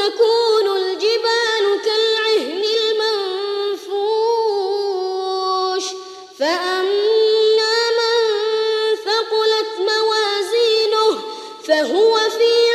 تكون الجبال كالعهن المنفوش. فأما من ثقلت موازينه فهو في